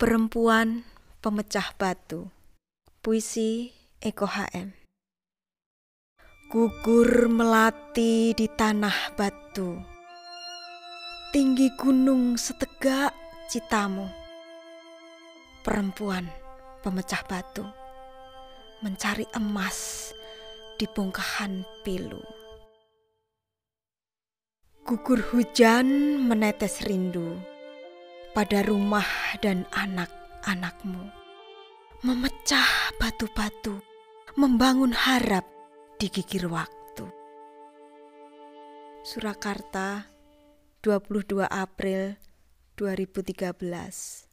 Perempuan pemecah batu. Puisi Eko HM. Gugur melati di tanah batu. Tinggi gunung setegak citamu. Perempuan pemecah batu mencari emas di bongkahan pilu. Gugur hujan menetes rindu pada rumah dan anak-anakmu. Memecah batu-batu, membangun harap di gigir waktu. Surakarta, 22 April 2013